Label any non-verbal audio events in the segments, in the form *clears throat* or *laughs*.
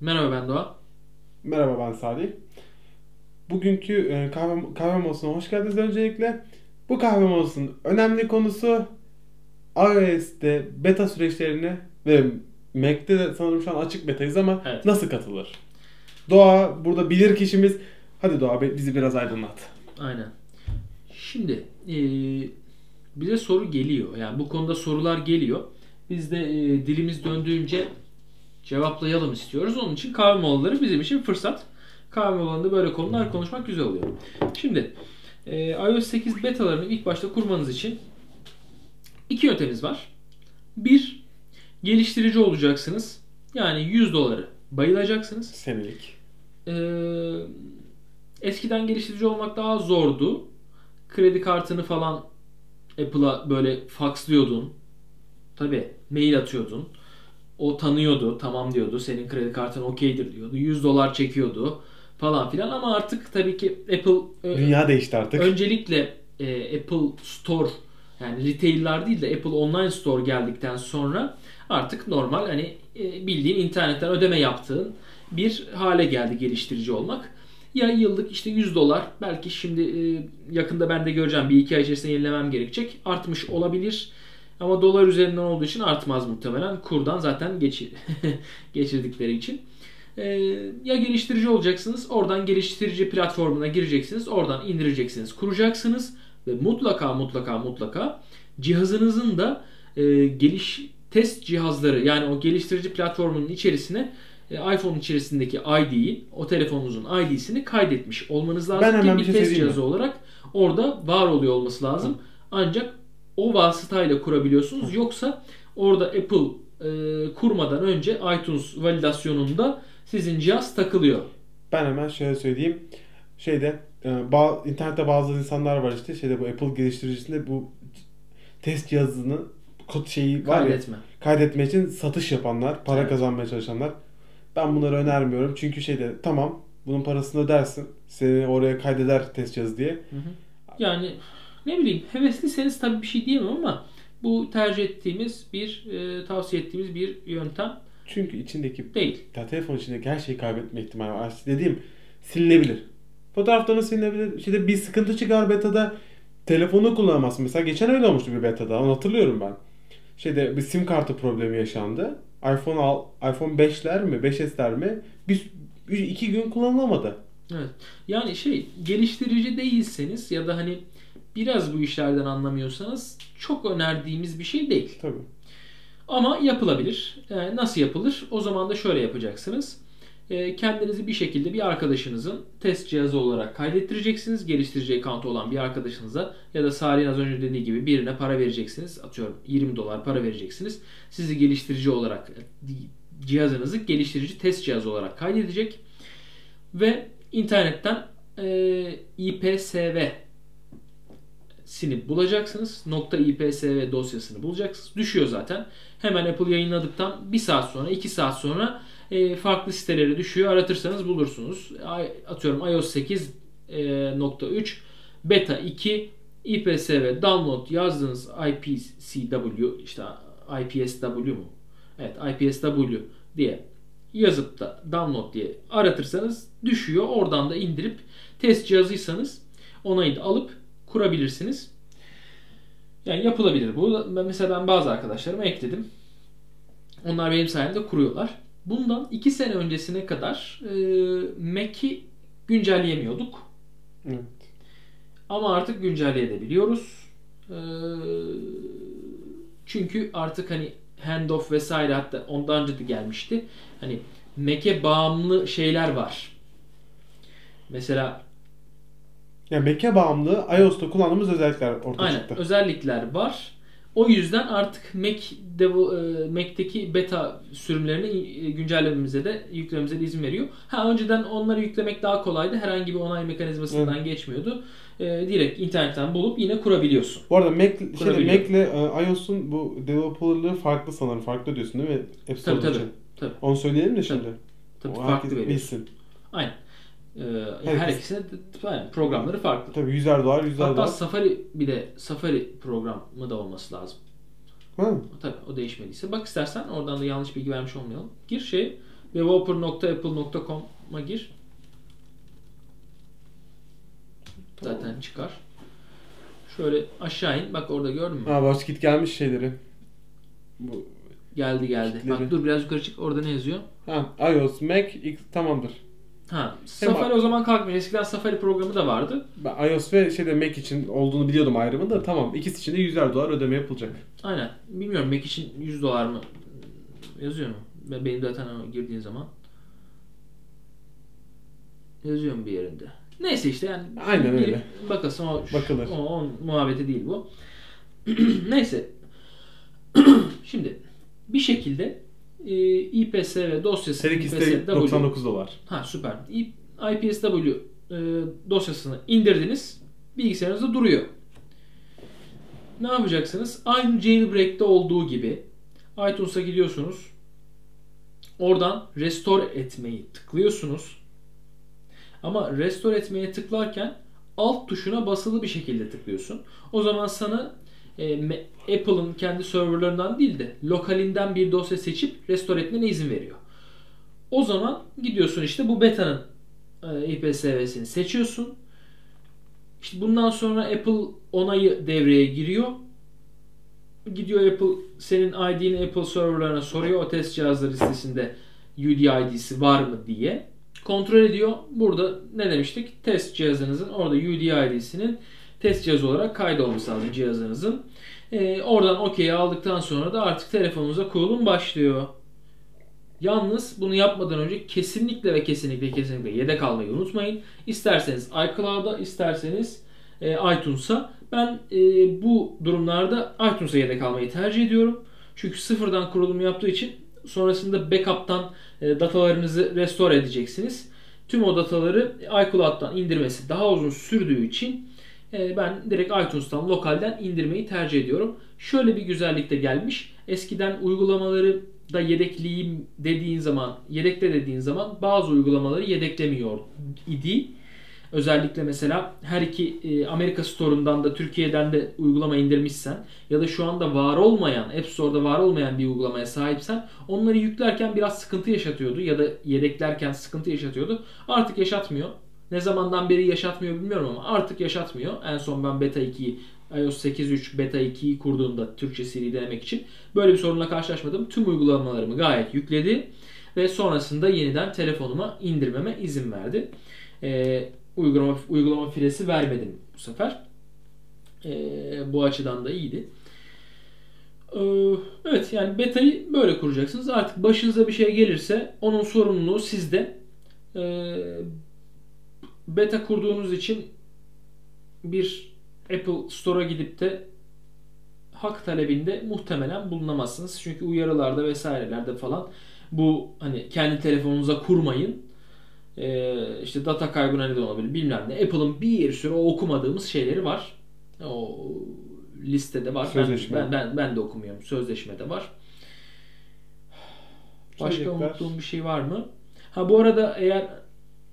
Merhaba ben Doğa. Merhaba ben Salih. Bugünkü e, kahve, kahve molasına hoş geldiniz öncelikle. Bu kahve molasının önemli konusu iOS'te beta süreçlerini ve Mac'te de sanırım şu an açık betayız ama Evet. nasıl katılır? Doğa burada bilir kişimiz. Hadi Doğa bizi biraz aydınlat. Aynen. Şimdi eee, bize soru geliyor. Yani bu konuda sorular geliyor. Biz de eee, dilimiz döndüğünce cevaplayalım istiyoruz. Onun için kahve molaları bizim için fırsat. Kahve molalarında böyle konular konuşmak güzel oluyor. Şimdi eee, iOS 8 betalarını ilk başta kurmanız için iki yöntemimiz var. Bir, geliştirici olacaksınız. Yani 100 doları bayılacaksınız. Senelik. Ee, eskiden geliştirici olmak daha zordu. Kredi kartını falan Apple'a böyle faxlıyordun. Tabi mail atıyordun. O tanıyordu, tamam diyordu. Senin kredi kartın okeydir diyordu. 100 dolar çekiyordu falan filan ama artık tabii ki Apple Dünya değişti artık. öncelikle e, Apple Store yani retailer değil de Apple Online Store geldikten sonra artık normal hani e, bildiğin internetten ödeme yaptığın bir hale geldi geliştirici olmak. Ya yıllık işte 100 dolar belki şimdi e, yakında ben de göreceğim bir iki ay içerisinde yenilemem gerekecek. Artmış olabilir. Ama dolar üzerinden olduğu için artmaz muhtemelen. Kurdan zaten geçir *laughs* geçirdikleri için. Ee, ya geliştirici olacaksınız. Oradan geliştirici platformuna gireceksiniz. Oradan indireceksiniz. Kuracaksınız. Ve mutlaka mutlaka mutlaka cihazınızın da e, geliş test cihazları yani o geliştirici platformunun içerisine e, iPhone içerisindeki ID'yi, o telefonunuzun ID'sini kaydetmiş olmanız lazım Ben ki bir bir şey test mi? cihazı olarak orada var oluyor olması lazım. Ancak o vasıtayla kurabiliyorsunuz. Yoksa orada Apple e, kurmadan önce iTunes validasyonunda sizin cihaz takılıyor. Ben hemen şöyle söyleyeyim. Şeyde e, ba- internette bazı insanlar var işte şeyde bu Apple geliştiricisinde bu test cihazını kod şeyi var ya Kaydetme. için satış yapanlar, para Evet. kazanmaya çalışanlar. Ben bunları önermiyorum. Çünkü şeyde tamam bunun parasını ödersin. Seni oraya kaydeder test cihazı diye. Yani ne bileyim hevesliyseniz tabii bir şey diyemem ama bu tercih ettiğimiz bir e, tavsiye ettiğimiz bir yöntem Çünkü içindeki değil. ya telefon içindeki her şeyi kaybetme ihtimali var. Dediğim silinebilir. Fotoğraflarını silinebilir. İşte bir sıkıntı çıkar betada telefonu kullanamazsın. Mesela geçen öyle olmuştu bir betada. Onu hatırlıyorum ben. Şeyde bir sim kartı problemi yaşandı. iPhone al, iPhone 5'ler mi 5S'ler mi bir iki gün kullanılamadı. Evet. Yani şey geliştirici değilseniz ya da hani biraz bu işlerden anlamıyorsanız çok önerdiğimiz bir şey değil. Tabii. Ama yapılabilir. Yani nasıl yapılır? O zaman da şöyle yapacaksınız. Ee, Kendinizi bir şekilde bir arkadaşınızın test cihazı olarak kaydettireceksiniz. Geliştirici account'u olan bir arkadaşınıza ya da Salih'in az önce dediği gibi birine para vereceksiniz. Atıyorum 20 dolar para vereceksiniz. Sizi geliştirici olarak cihazınızı geliştirici test cihazı olarak kaydedecek. Ve internetten e, IPSV sini bulacaksınız. Nokta .ipsv dosyasını bulacaksınız. Düşüyor zaten. Hemen Apple yayınladıktan bir saat sonra, iki saat sonra e, farklı sitelere düşüyor. Aratırsanız bulursunuz. Atıyorum iOS 8 e, nokta 3 beta 2 IPSV download yazdığınız IPCW işte IPSW mu? Evet IPSW diye yazıp da download diye aratırsanız düşüyor. Oradan da indirip test cihazıysanız onayı da alıp kurabilirsiniz. Yani yapılabilir bu. Mesela ben bazı arkadaşlarıma ekledim. Onlar benim sayemde kuruyorlar. Bundan 2 sene öncesine kadar e, Mac'i güncelleyemiyorduk. Evet. Ama artık güncelleyebiliyoruz. E, çünkü artık hani handoff vesaire hatta ondan önce de gelmişti. Hani Mac'e bağımlı şeyler var. Mesela Yani Mac'e bağımlı iOS'ta kullandığımız özellikler ortaya Aynen çıktı. özellikler var. O yüzden artık Mac devo, e, Mac'teki beta sürümlerini e, güncellememize de yüklememize de izin veriyor. Ha önceden onları yüklemek daha kolaydı. Herhangi bir onay mekanizmasından geçmiyordu. E, direkt internetten bulup yine kurabiliyorsun. Bu arada Mac, Kurabiliyor. Mac'le e, iOS'un bu developerlığı farklı sanırım. Farklı diyorsun değil mi? App Store Tabii tabii. Tabii, Onu söyleyelim de şimdi. tabii O farklı herkes veriyor. bilsin. Aynen. E, her Herkes- ikisine de- aynen, programları farklı. Tabii yüzer dolar, yüzer Hatta dolar. Safari bir de Safari programı da olması lazım. Ha. Tabii o değişmediyse. Bak istersen oradan da yanlış bilgi vermiş olmayalım. Gir şey developer.apple.com'a gir. Zaten çıkar. Şöyle aşağı in. Bak orada gördün mü? Ha başkit gelmiş şeyleri. Bu Geldi geldi. Kitleri. Bak dur biraz yukarı çık. Orada ne yazıyor? ha iOS, Mac X tamamdır. Ha, Safari o zaman kalkmış. Eskiden Safari programı da vardı. Ben iOS ve şeyde Mac için olduğunu biliyordum ayrımı da tamam. İkisi için de 100'er dolar ödeme yapılacak. Aynen. Bilmiyorum Mac için 100 dolar mı yazıyor mu? Ben- Benim zaten girdiğin zaman yazıyor mu bir yerinde? Neyse işte yani Aynen öyle. Bakasın o, Bakılır. o, o muhabbeti değil bu. *clears throat* Neyse. *clears throat* Şimdi bir şekilde e, IPS ve dosyası Serik iste IPSW 99 dolar. Ha süper. IPSW e, dosyasını indirdiniz. Bilgisayarınızda duruyor. Ne yapacaksınız? Aynı jailbreak'te olduğu gibi iTunes'a gidiyorsunuz. Oradan restore etmeyi tıklıyorsunuz. Ama restore etmeye tıklarken alt tuşuna basılı bir şekilde tıklıyorsun. O zaman sana Apple'ın kendi serverlarından değil de lokalinden bir dosya seçip restore etmene izin veriyor. O zaman gidiyorsun işte bu beta'nın e, IPSV'sini seçiyorsun. İşte bundan sonra Apple onayı devreye giriyor. Gidiyor Apple senin ID'ni Apple serverlarına soruyor. O test cihazları listesinde UD ID'si var mı diye. Kontrol ediyor. Burada ne demiştik? Test cihazınızın orada UD ID'sinin test cihazı olarak kaydolması lazım cihazınızın. E, oradan OK'yi aldıktan sonra da artık telefonunuza kurulum başlıyor. Yalnız bunu yapmadan önce kesinlikle ve kesinlikle kesinlikle yedek almayı unutmayın. İsterseniz iCloud'a isterseniz e, iTunes'a. Ben e, bu durumlarda iTunes'a yedek almayı tercih ediyorum. Çünkü sıfırdan kurulum yaptığı için sonrasında backup'tan e, datalarınızı restore edeceksiniz. Tüm o dataları iCloud'dan indirmesi daha uzun sürdüğü için ben direkt iTunes'tan lokalden indirmeyi tercih ediyorum. Şöyle bir güzellik de gelmiş. Eskiden uygulamaları da yedekleyeyim dediğin zaman, yedekle dediğin zaman bazı uygulamaları yedeklemiyor idi. Özellikle mesela her iki e, Amerika Store'undan da Türkiye'den de uygulama indirmişsen ya da şu anda var olmayan, App Store'da var olmayan bir uygulamaya sahipsen onları yüklerken biraz sıkıntı yaşatıyordu ya da yedeklerken sıkıntı yaşatıyordu. Artık yaşatmıyor. Ne zamandan beri yaşatmıyor bilmiyorum ama artık yaşatmıyor. En son ben Beta 2'yi iOS 8.3 Beta 2'yi kurduğumda Türkçe Siri denemek için böyle bir sorunla karşılaşmadım. Tüm uygulamalarımı gayet yükledi ve sonrasında yeniden telefonuma indirmeme izin verdi. Ee, uygulama uygulama firesi vermedim bu sefer. Ee, bu açıdan da iyiydi. Ee, evet yani beta'yı böyle kuracaksınız. Artık başınıza bir şey gelirse onun sorumluluğu sizde. Ee, beta kurduğunuz için bir Apple Store'a gidip de hak talebinde muhtemelen bulunamazsınız. Çünkü uyarılarda vesairelerde falan bu hani kendi telefonunuza kurmayın. Ee, işte data kaybına neden olabilir bilmem ne. Apple'ın bir sürü o okumadığımız şeyleri var. O listede var. Ben, ben, ben, ben de okumuyorum. Sözleşmede var. Başka Söyleyecekler. unuttuğum bir şey var mı? Ha bu arada eğer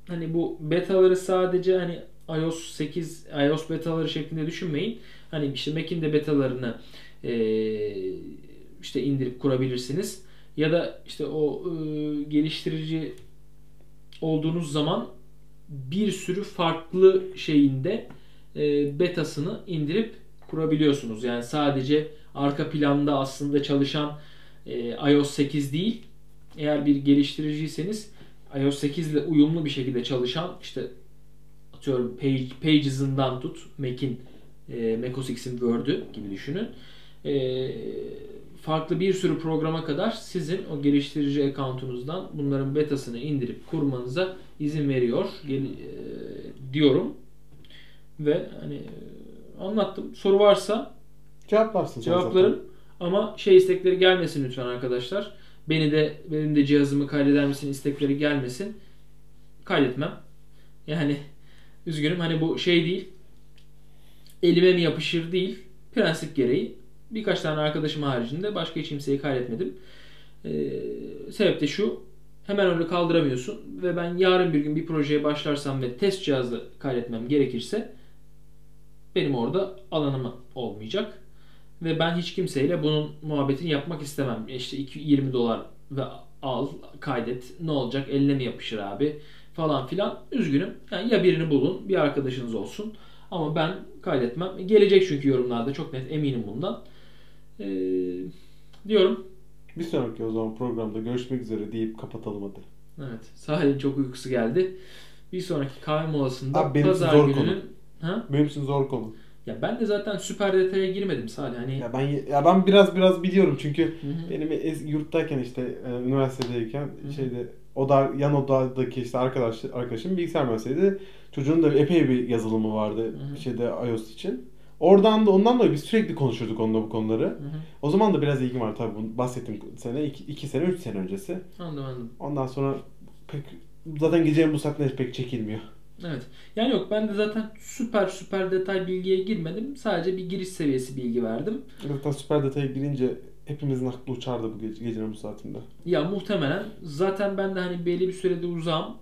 hani bu betaları sadece hani iOS 8, iOS betaları şeklinde düşünmeyin. Hani işte Mac'in de betalarını eee, işte indirip kurabilirsiniz. Ya da işte o eee, geliştirici olduğunuz zaman bir sürü farklı şeyinde eee, betasını indirip kurabiliyorsunuz. Yani sadece arka planda aslında çalışan eee, iOS 8 değil. Eğer bir geliştiriciyseniz iOS 8 ile uyumlu bir şekilde çalışan işte atıyorum Page, Pages'ından tut Mac'in e, Mac OS X'in Word'ü gibi düşünün. E, farklı bir sürü programa kadar sizin o geliştirici account'unuzdan bunların betasını indirip kurmanıza izin veriyor gel- e, diyorum. Ve hani e, anlattım. Soru varsa Cevaplarsın cevaplarım. Ama şey istekleri gelmesin lütfen arkadaşlar. Beni de benim de cihazımı kaydeder misin istekleri gelmesin. Kaydetmem. Yani üzgünüm hani bu şey değil. Elime mi yapışır değil. Prensip gereği birkaç tane arkadaşım haricinde başka hiç kimseyi kaydetmedim. Ee, sebep de şu. Hemen öyle kaldıramıyorsun ve ben yarın bir gün bir projeye başlarsam ve test cihazla kaydetmem gerekirse benim orada alanım olmayacak. Ve ben hiç kimseyle bunun muhabbetini yapmak istemem. İşte iki- 20 dolar ve al, kaydet. Ne olacak? Eline mi yapışır abi? Falan filan. Üzgünüm. Yani ya birini bulun, bir arkadaşınız olsun. Ama ben kaydetmem. Gelecek çünkü yorumlarda çok net eminim bundan. Ee, diyorum. Bir sonraki o zaman programda görüşmek üzere deyip kapatalım hadi. Evet. Salih'in çok uykusu geldi. Bir sonraki kahve molasında Abi benim için pazar zor gününün konu. Ha? Benim için zor konu. Ya ben de zaten süper detaya girmedim Salih. Hani Ya ben ya ben biraz biraz biliyorum çünkü Hı hı. benim ez, yurttayken işte e, üniversitedeyken hı. şeyde oda yan odadaki işte arkadaş arkadaşım bilgisayar mühendisiydi. Çocuğun da epey bir yazılımı vardı hı. şeyde iOS için. Oradan da ondan dolayı biz sürekli konuşurduk onunla bu konuları. Hı hı. O zaman da biraz ilgim var tabii bunu bahsettiğim sene 2 sene 3 sene öncesi. Anladım anladım. Ondan sonra pek zaten gecenin bu saatinde pek çekilmiyor. Evet. Yani yok ben de zaten süper süper detay bilgiye girmedim. Sadece bir giriş seviyesi bilgi verdim. Zaten süper detaya girince hepimizin aklı uçardı bu gece, gecenin bu saatinde. Ya muhtemelen zaten ben de hani belli bir sürede uzağım.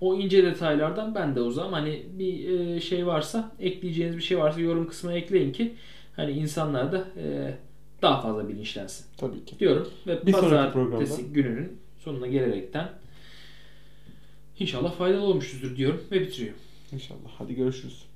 O ince detaylardan ben de uzağım. Hani bir e, şey varsa, ekleyeceğiniz bir şey varsa yorum kısmına ekleyin ki hani insanlar da e, daha fazla bilinçlensin Tabii ki. diyorum. Ve Bir pazartesi gününün sonuna gelerekten inşallah faydalı olmuşuzdur diyorum ve bitiriyorum. İnşallah. Hadi görüşürüz.